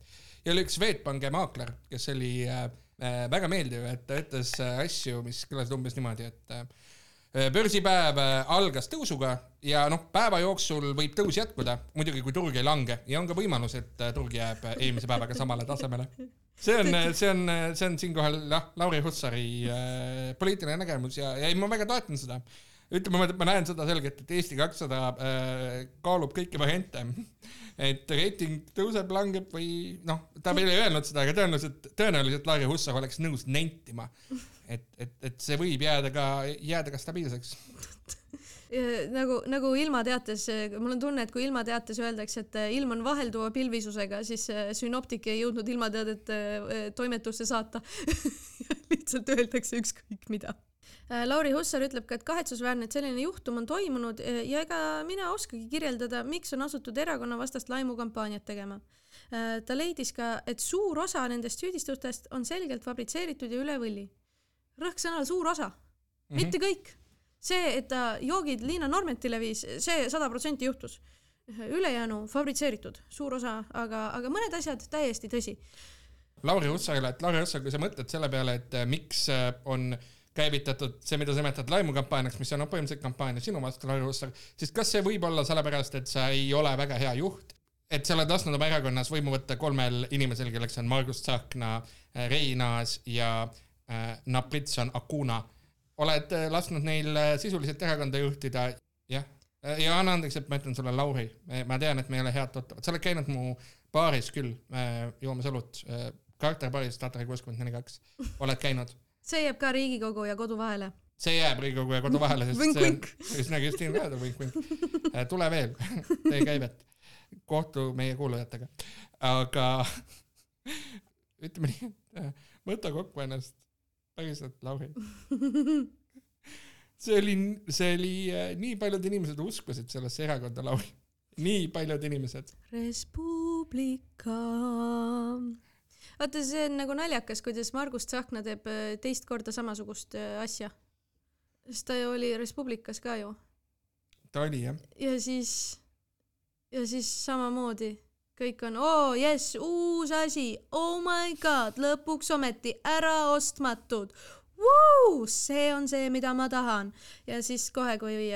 ja oli üks Swedbanki maakler, kes oli äh, väga meeldiv, et ta ütles asju, mis kõlasid umbes niimoodi, et äh, börsipäev algas tõusuga ja noh, päeva jooksul võib tõus jätkuda, muidugi kui turg ei lange. Ja on ka võimalus, et turg jääb eelmise päevaga samale tasemele see on, see on, see on siinkohal jah, Lauri Hussari äh, poliitiline nägemus ja, ja ei, ma väga toetan seda. ütleme niimoodi, et ma näen seda selgelt, et Eesti kakssada äh, kaalub kõiki variante. et reiting tõuseb, langeb või noh, ta veel ei öelnud seda, aga tõenäoliselt, tõenäoliselt Lauri Hussar oleks nõus nentima, et, et, et see võib jääda ka, jääda ka stabiilseks nagu, nagu ilmateates, mul on tunne, et kui ilmateates öeldakse, et äh, ilm on vahelduva pilvisusega, siis äh, sünoptik ei jõudnud ilmateadet äh, toimetusse saata lihtsalt öeldakse ükskõik mida. Lauri Hussar ütleb ka, et kahetsusväärne, et selline juhtum on toimunud ja ega mina oskagi kirjeldada, miks on asutud erakonnavastast laimukampaaniat tegema. ta leidis ka, et suur osa nendest süüdistustest on selgelt fabritseeritud ja üle võlli. rõhk sõnal suur osa mm, -hmm. mitte kõik see, et ta joogid Liina Normentile viis, see sada protsenti juhtus. ülejäänu fabritseeritud, suur osa, aga, aga mõned asjad täiesti tõsi. Lauri Hussarile, et Lauri Hussar, kui sa mõtled selle peale, et äh, miks äh, on käivitatud see, mida sa nimetad laimukampaaniaks, mis on põhimõtteliselt kampaania sinu vastu, Lauri Hussar, siis kas see võib olla sellepärast, et sa ei ole väga hea juht, et sa oled lasknud oma erakonnas võimu võtta kolmel inimesel, kelleks on Margus Tsahkna, Reinaas ja äh, Napritson Akuna oled äh, lasknud neil äh, sisuliselt erakonda juhtida, jah. Äh, ja anna andeks, et ma ütlen sulle, Lauri, ma tean, et me ei ole head tuttavad, sa oled käinud mu baaris küll joomas õlut, karakterbaaris Tatari kuuskümmend neli kaks, oled käinud? see jääb ka Riigikogu ja kodu vahele. see jääb Riigikogu ja kodu vahele, sest vink, see on, nagu Justiin Väeder, vink-vink. tule veel, tee käivet, kohtu meie kuulajatega. aga ütleme nii, et võta kokku ennast päriselt, Lauri see oli, see oli, äh, nii paljud inimesed uskusid sellesse erakonda, Lauri. nii paljud inimesed. Res Publica. vaata, see on nagu naljakas, kuidas Margus Tsahkna teeb äh, teist korda samasugust äh, asja. sest ta ju oli Res Publicas ka ju. ta oli jah. ja siis, ja siis samamoodi kõik on oo oh, jess, uus asi, oh my god, lõpuks ometi äraostmatud. see on see, mida ma tahan. ja siis kohe, kui,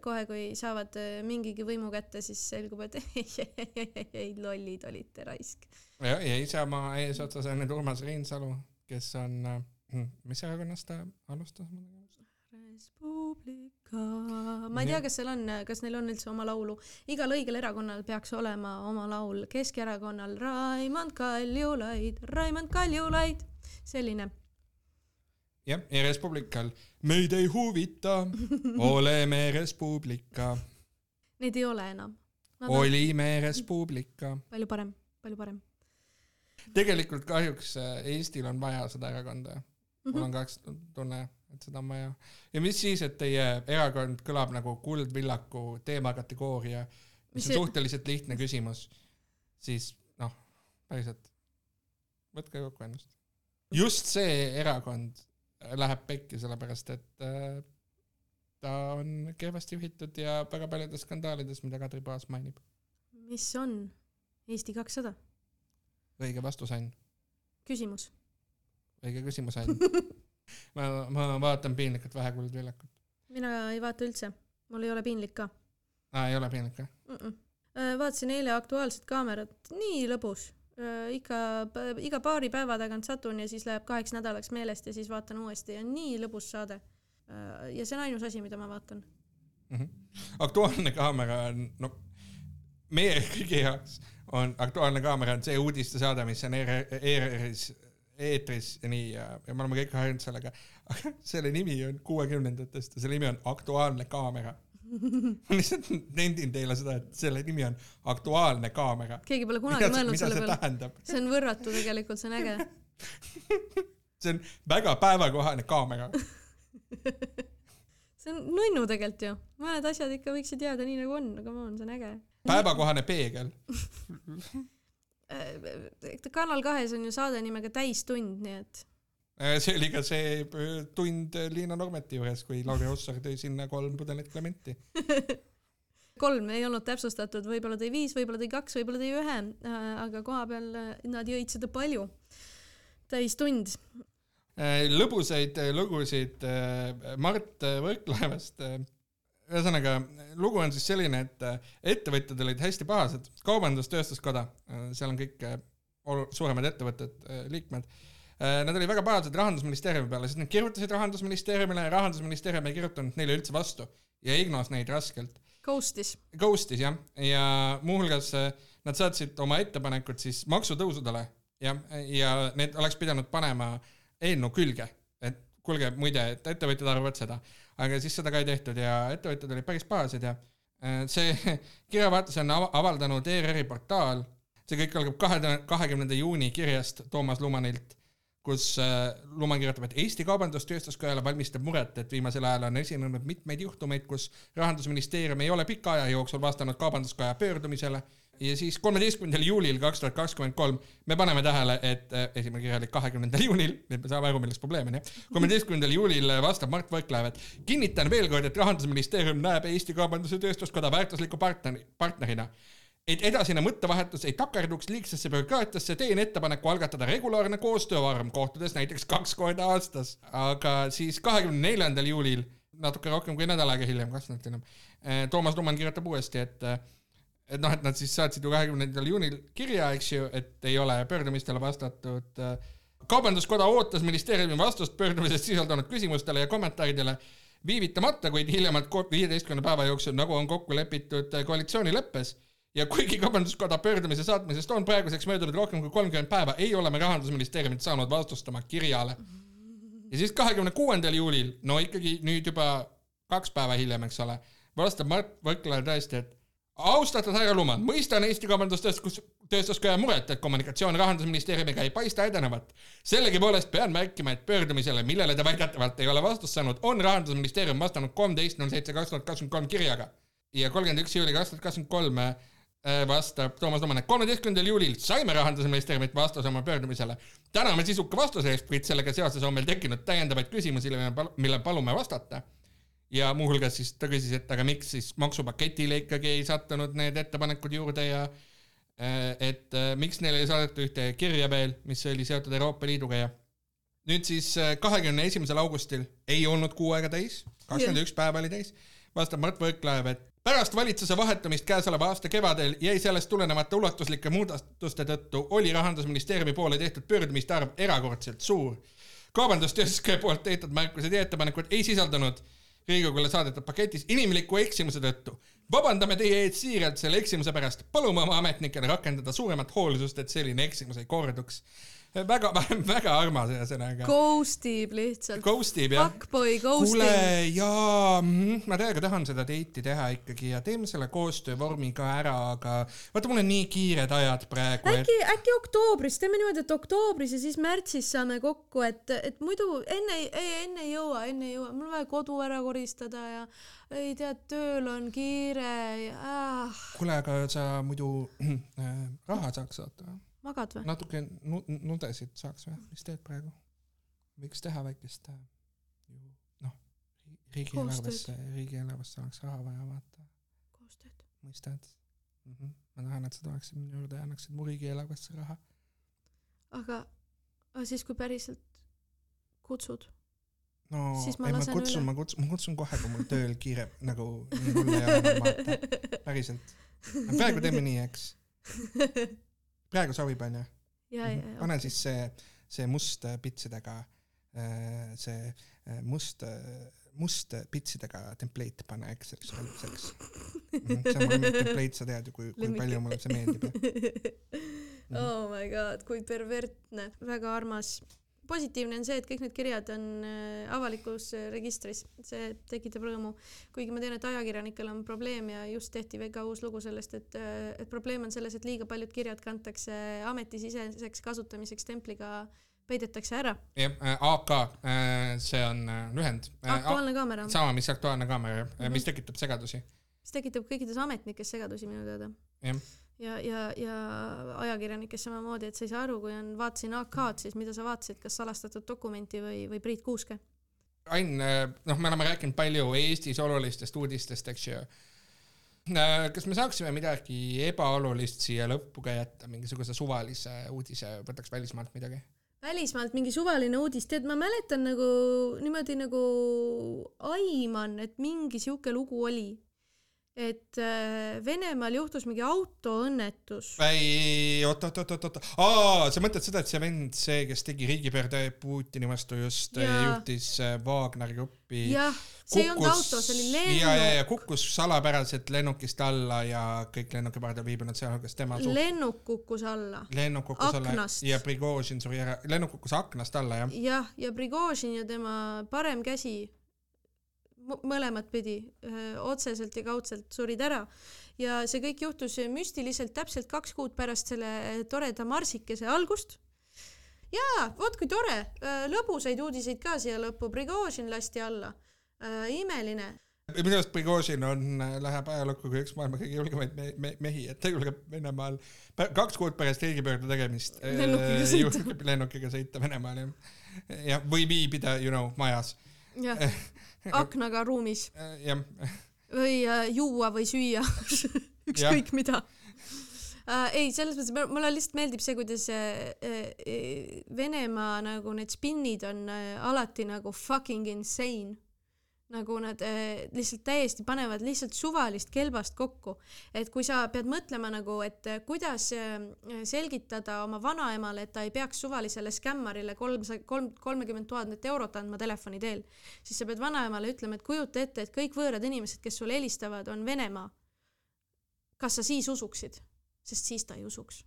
kohe, kui saavad mingigi võimu kätte, siis selgub, et ei, lollid olite raisk. ja, ja Isamaa eesotsas on nüüd Urmas Reinsalu, kes on, hm, mis erakonnast ta alustas? Res Publica, ma ei tea, kas seal on, kas neil on üldse oma laulu, igal õigel erakonnal peaks olema oma laul, Keskerakonnal Raimond Kaljulaid, Raimond Kaljulaid, selline. jah, ja Res Publical, meid ei huvita, oleme Res Publica. Neid ei ole enam. olime Res Publica. palju parem, palju parem. tegelikult kahjuks äh, Eestil on vaja seda erakonda. mul on ka tunne et seda on vaja. ja mis siis, et teie erakond kõlab nagu Kuldvillaku teemakategooria, mis on suhteliselt lihtne küsimus, siis noh, päriselt, võtke kokku ennast. just see erakond läheb pekki, sellepärast et äh, ta on kehvasti juhitud ja väga paljudes skandaalides, mida Kadri Paas mainib. mis on Eesti kakssada? õige vastus, Ain. küsimus. õige küsimus, Ain ma, ma vaatan piinlikult vähe Kuldvillakut. mina ei vaata üldse, mul ei ole piinlik ka. aa, ei ole piinlik või mm? -mm. vaatasin eile Aktuaalset Kaamerat, nii lõbus. Äh, ikka, iga paari päeva tagant satun ja siis läheb kaheks nädalaks meelest ja siis vaatan uuesti ja nii lõbus saade. Äh, ja see on ainus asi, mida ma vaatan mm. -hmm. Aktuaalne Kaamera on, no meie kõigi jaoks on Aktuaalne Kaamera on see uudistesaade, mis on ERR-is eetris ja nii ja, ja me oleme kõik harjunud sellega. aga selle nimi on kuuekümnendatest ja selle nimi on Aktuaalne kaamera ma lihtsalt nendin teile seda, et selle nimi on Aktuaalne kaamera. keegi pole kunagi mida, mõelnud selle peale. see on võrratu tegelikult, see on äge see on väga päevakohane kaamera. see on nunnu tegelikult ju, mõned asjad ikka võiksid jääda nii nagu on, aga on, see on äge. päevakohane peegel. Äh, Kanal kahes on ju saade nimega Täistund, nii et see oli ka see äh, tund Liina Normeti juures, kui Lauri Hussar tõi sinna kolm pudelit Clementi. kolm ei olnud täpsustatud, võib-olla tõi viis, võib-olla tõi kaks, võib-olla tõi ühe, aga kohapeal äh, nad jõid seda palju. täistund. Äh, lõbusaid äh, lugusid äh, Mart Võrklaevast. ühesõnaga, lugu on siis selline, et äh, ettevõtjad olid hästi pahased, Kaubandus-Tööstuskoda, seal on kõik äh, suuremad ettevõtted äh, liikmed. Nad olid väga pahased Rahandusministeeriumi peale, sest nad kirjutasid Rahandusministeeriumile ja Rahandusministeerium ei kirjutanud neile üldse vastu ja ignos neid raskelt. Ghostis. Ghostis jah, ja muuhulgas äh, nad saatsid oma ettepanekud siis maksutõusudele jah, ja need oleks pidanud panema eelnõu külge, et kuulge, muide, et ettevõtjad arvavad seda, aga siis seda ka ei tehtud ja ettevõtjad olid päris pahased ja äh, see kirjavahetuse on ava- avaldanud ERR-i portaal, see kõik algab kahe, kahekümnenda juuni kirjast Toomas Lumanilt, kus äh, Luman kirjutab, et Eesti Kaubandus-Tööstuskojale valmistab muret, et viimasel ajal on esinenud mitmeid juhtumeid, kus rahandusministeerium ei ole pika aja jooksul vastanud Kaubanduskoja pöördumisele ja siis kolmeteistkümnendal juulil kaks tuhat kakskümmend kolm me paneme tähele, et äh, esimene kirja oli kahekümnendal juunil, nüüd me saame aru, milles probleem on jah. kolmeteistkümnendal juulil vastab Mart Võrklaev, et kinnitan veel kord, et rahandusministeerium näeb Eesti Kaubandus- ja Tööstuskoda väärtusliku partneri, partnerina et edasine mõttevahetus ei takerduks liigsesse bürokraatiasse, teen ettepaneku algatada regulaarne koostöövorm, kohtudes näiteks kaks korda aastas. aga siis kahekümne neljandal juulil, natuke rohkem kui nädal aega hiljem, kaks nädalat hiljem, Toomas Luman kirjutab uuesti, et et noh, et nad siis saatsid ju kahekümnendal juunil kirja, eks ju, et ei ole pöördumistele vastatud. kaubanduskoda ootas ministeeriumi vastust pöördumises sisaldunud küsimustele ja kommentaaridele viivitamata, kuid hiljemalt viieteistkümne päeva jooksul, nagu on kokku lepitud koalitsioonileppes ja kuigi Kaubanduskoda pöördumise saatmisest on praeguseks möödunud rohkem kui kolmkümmend päeva, ei ole me rahandusministeeriumilt saanud vastust oma kirjale. ja siis kahekümne kuuendal juulil, no ikkagi nüüd juba kaks päeva hiljem, eks ole, vastab Mart Võrklaev tõesti, et austatud härra Luman, mõistan Eesti Kaubandus-Tööstus, tööstuskoja muret, et kommunikatsioon Rahandusministeeriumiga ei paista edenevat. sellegipoolest pean märkima, et pöördumisele, millele te väidetavalt ei ole vastust saanud, on Rahandusministeerium vastanud kolmteist null seitse kaks tuhat kakskümmend kolm kirjaga ja kolmkümmend üks juuli kaks tuhat kakskümmend kolm vastab Toomas Luman, et kolmeteistkümnendal juulil saime Rahandusministeeriumilt vastuse oma pöördumisele. täname sisuka vastuse eest, kuid sellega seoses on meil tekkinud täiendavaid küsimusi, mille palume vastata ja muuhulgas siis ta küsis, et aga miks siis maksupaketile ikkagi ei sattunud need ettepanekud juurde ja äh, et äh, miks neile ei saadetud ühte kirja veel, mis oli seotud Euroopa Liiduga ja nüüd siis kahekümne esimesel augustil ei olnud kuu aega täis, kakskümmend üks päeva oli täis, vastab Mart Võrklaev, et pärast valitsuse vahetumist käesoleva aasta kevadel jäi sellest tulenevate ulatuslike muudatuste tõttu oli rahandusministeeriumi poole tehtud pöördumiste arv erakordselt suur. kaubandus-tööstuskoja poolt tehtud märkused ja ettepanekud ei sisaldunud Riigikogule saadetud paketis inimliku eksimuse tõttu. vabandame teie ees siiralt selle eksimuse pärast, palume oma ametnikele rakendada suuremat hoolsust, et selline eksimus ei korduks. Väga, väga armas ühesõnaga. Ghost ib lihtsalt. Ghost ib jah. Fuckboy ghost kuule jaa, ma täiega tahan seda date'i teha ikkagi ja teeme selle koostöövormi ka ära, aga vaata, mul on nii kiired ajad praegu, et äkki, äkki oktoobris, teeme niimoodi, et oktoobris ja siis märtsis saame kokku, et, et muidu enne, ei, enne ei jõua, enne ei jõua, mul on vaja kodu ära koristada ja ei tead, tööl on kiire ja äh, kuule, aga sa muidu äh, raha saaks saata? Magad või? natuke nu- nudesid saaks või, mis teed praegu? võiks teha väikest äh, ju noh, riigieelarvesse, riigieelarvesse oleks raha vaja vaata, koostööd. mõistad mm? -hmm. ma tahan, et sa tuleksid minu juurde ja annaksid mu riigieelarvesse raha. aga, aga siis, kui päriselt kutsud, no Siis ma ei ma kutsun, ma kutsun, ma kutsun kohe, kui mul tööl kiire nagu nii hull ei ole vaata, päriselt. praegu teeme nii, eks. praegu sobib, onju. ja, ja, ja. pane siis see, see must äh, pitsidega, see äh, must, must pitsidega template pane Excelisse valitseks. see on mul template, sa tead ju, kui, kui Lemmik. palju mulle see meeldib. oh my god, kui pervertne, väga armas. Positiivne on see, et kõik need kirjad on äh, avalikus äh, registris, see tekitab rõõmu. kuigi ma tean, et ajakirjanikel on probleem ja just tehti väga uus lugu sellest, et, et probleem on selles, et liiga paljud kirjad kantakse ametisiseseks kasutamiseks templiga peidetakse ära. jah, AK, see on äh, lühend. aktuaalne kaamera, sama, mis Aktuaalne kaamera, Mhm. mis tekitab segadusi. mis tekitab kõikides ametnikes segadusi minu teada. jah, ja, ja, ja ajakirjanikes samamoodi, et sa ei saa aru, kui on, vaatasin AK-d, siis mida sa vaatasid, kas salastatud dokumenti või, või Priit Kuuske? Ain, noh, me oleme rääkinud palju Eestis olulistest uudistest, eks ju. kas me saaksime midagi ebaolulist siia lõppu ka jätta, mingisuguse suvalise uudise, võtaks välismaalt midagi? välismaalt mingi suvaline uudis, tead, ma mäletan nagu niimoodi nagu aiman, et mingi sihuke lugu oli. Et äh, Venemaal juhtus mingi autoõnnetus. ei, oot, oot, oot, oot, oot, aa, sa mõtled seda, et see vend, see, kes tegi riigipöörde Putini vastu just Jaa. juhtis äh, Wagneri gruppi. jah, see ei olnud auto, see oli ja, ja, ja lennuk, kukkus salapäraselt lennukist alla ja kõik lennukipardal viibinud, sealhulgas tema suht- lennuk kukkus alla. lennuk kukkus alla Aknast. ja Prigožin suri ära, lennuk kukkus aknast alla jah. jah, ja Prigožin ja tema parem käsi mõlemat pidi otseselt ja kaudselt surid ära. Ja see kõik juhtus müstiliselt täpselt kaks kuud pärast selle äh, toreda marsikese algust. Jaa vot kui tore! Lõbusaid uudiseid ka siia lõppu. Prigožin lasti alla. Imeline. Minu arust Prigožin on, läheb ajalukku kui üks maailma kõige julgemaid me me mehi, et ta julgeb Venemaal kaks kuud pärast riigipöörde tegemist äh, Lennukiga sõita. julgeb lennukiga sõita Venemaal jah. ja, või viibida, you know, majas. jah aknaga ruumis. Jah, või äh, juua või süüa ükskõik mida. Äh, ei selles mõttes mulle lihtsalt meeldib see kuidas äh, äh, Venemaa nagu need spinnid on äh, alati nagu fucking insane nagu nad äh, lihtsalt täiesti panevad lihtsalt suvalist kelbast kokku. Et kui sa pead mõtlema nagu et äh, kuidas äh, selgitada oma vanaemale et ta ei peaks suvalisele skämmarile kolmsa- kolm kolmekümmend tuhandet eurot andma telefoni teel siis sa pead vanaemale ütlema et kujuta ette et kõik võõrad inimesed kes sulle helistavad on Venemaa. Kas sa siis usuksid? Sest siis ta ei usuks.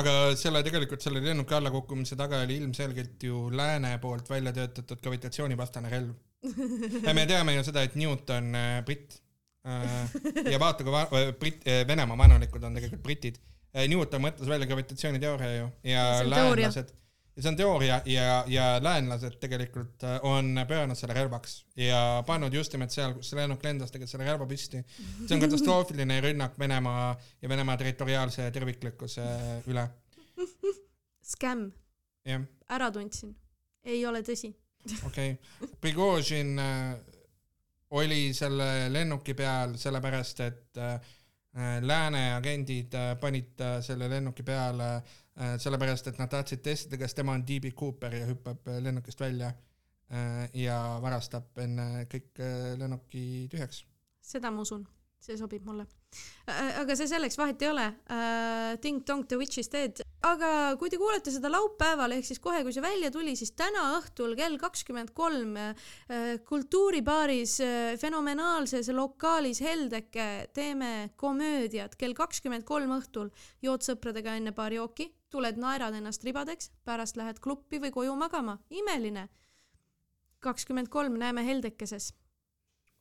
Aga selle tegelikult selle lennuki allakukkumise taga oli ilmselgelt ju lääne poolt välja töötatud gravitatsioonivastane relv. me teame ju seda, et Newt on äh, britt äh, ja vaata, kui va- äh, Venemaa vaenulikud on tegelikult britid. Newton mõtles välja gravitatsiooniteooria ju ja teooria. läänlased, ja see on teooria ja, ja läänlased tegelikult on pööranud selle relvaks ja pannud just nimelt seal, kus lennuk lendas, tegelikult selle relva püsti. see on katastroofiline rünnak Venemaa ja Venemaa territoriaalse terviklikkuse üle, skämm jah ära tundsin ei ole tõsi okei okay., Prigožin äh, oli selle lennuki peal sellepärast, et äh, lääne agendid äh, panid äh, selle lennuki peale äh, sellepärast, et nad tahtsid testida, kas tema on DB Cooper ja hüppab äh, lennukist välja äh, ja varastab enne kõik äh, lennuki tühjaks. seda ma usun see sobib mulle aga see selleks vahet ei ole Ding Dong The Witch is Dead aga kui te kuulete seda laupäeval ehk siis kohe kui see välja tuli siis täna õhtul kell kakskümmend kolm äh, kultuuribaaris äh, fenomenaalses lokaalis Heldeke teeme komöödiat. Kell kakskümmend kolm õhtul jood sõpradega enne paari jooki tuled naerad ennast ribadeks pärast lähed kluppi või koju magama. Imeline! Kakskümmend kolm näeme Heldekeses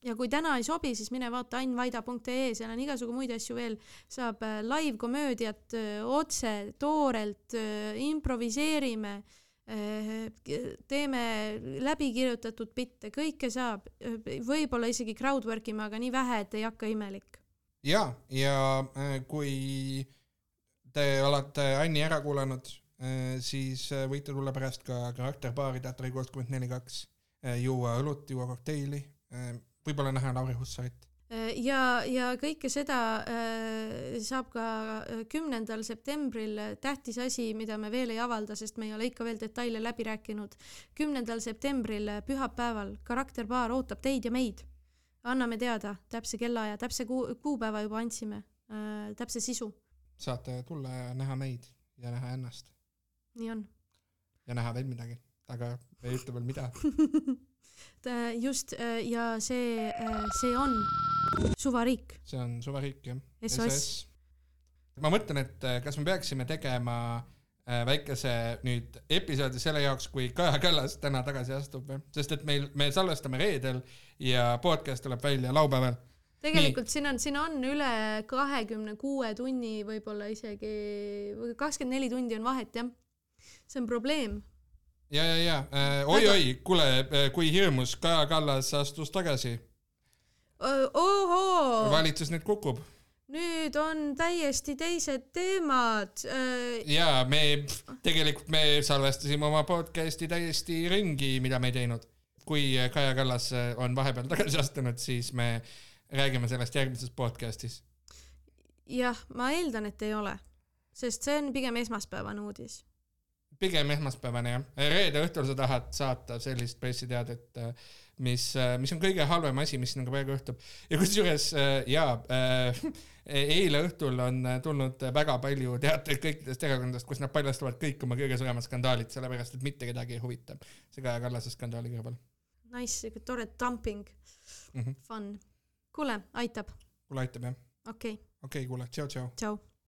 ja kui täna ei sobi, siis mine vaata annvaida.ee, seal on igasugu muid asju veel, saab äh, live-komöödiat äh, otse, toorelt, äh, improviseerime, teeme läbikirjutatud bitte, kõike saab, võib-olla isegi crowdwork ime, aga nii vähe, et ei hakka imelik. ja, ja kui te olete Anni ära kuulanud, siis võite tulla pärast ka karakterbaari Teatri kuuskümmend neli kaks, juua õlut, juua kokteili, võib-olla näha Lauri Hussarit ja, ja kõike seda äh, saab ka kümnendal septembril, tähtis asi, mida me veel ei avalda, sest me ei ole ikka veel detaile läbi rääkinud. kümnendal septembril, pühapäeval, karakterbaar ootab teid ja meid. anname teada täpse kellaaja, täpse kuu, kuupäeva juba andsime äh,, täpse sisu. saate tulla ja näha meid ja näha ennast. nii on. ja näha veel midagi, aga ei ütle veel mida just ja see, see on suvariik. see on suvariik jah. SOS. ma mõtlen, et kas me peaksime tegema väikese nüüd episoodi selle jaoks, kui Kaja Kallas täna tagasi astub, sest et meil, me salvestame reedel ja podcast tuleb välja laupäeval. tegelikult Nii. siin on, siin on üle kahekümne kuue tunni, võib-olla isegi kakskümmend neli tundi on vahet jah. see on probleem ja, ja, ja äh, oi-oi, kuule, kui hirmus, Kaja Kallas astus tagasi, ohoo, valitsus nüüd kukub nüüd on täiesti teised teemad. ja me tegelikult me salvestasime oma podcast'i täiesti ringi, mida me ei teinud. kui Kaja Kallas on vahepeal tagasi astunud, siis me räägime sellest järgmises podcast'is. jah, ma eeldan, et ei ole, sest see on pigem esmaspäevane uudis. Pigem esmaspäevane jah. reede õhtul sa tahad saata sellist pressiteadet, mis, mis on kõige halvem asi, mis sinuga praegu juhtub. ja kusjuures jaa äh, eile õhtul on tulnud väga palju teateid kõikidest erakondadest, kus nad paljastavad kõik oma kõige suuremad skandaalid, sellepärast et mitte kedagi ei huvita see Kaja Kallase skandaali kõrval Nice, siuke tore dumping mm. -hmm. fun. kuule, aitab, kuule, aitab jah. okei okay., okei okay,, kuule, tšau-tšau. tšau.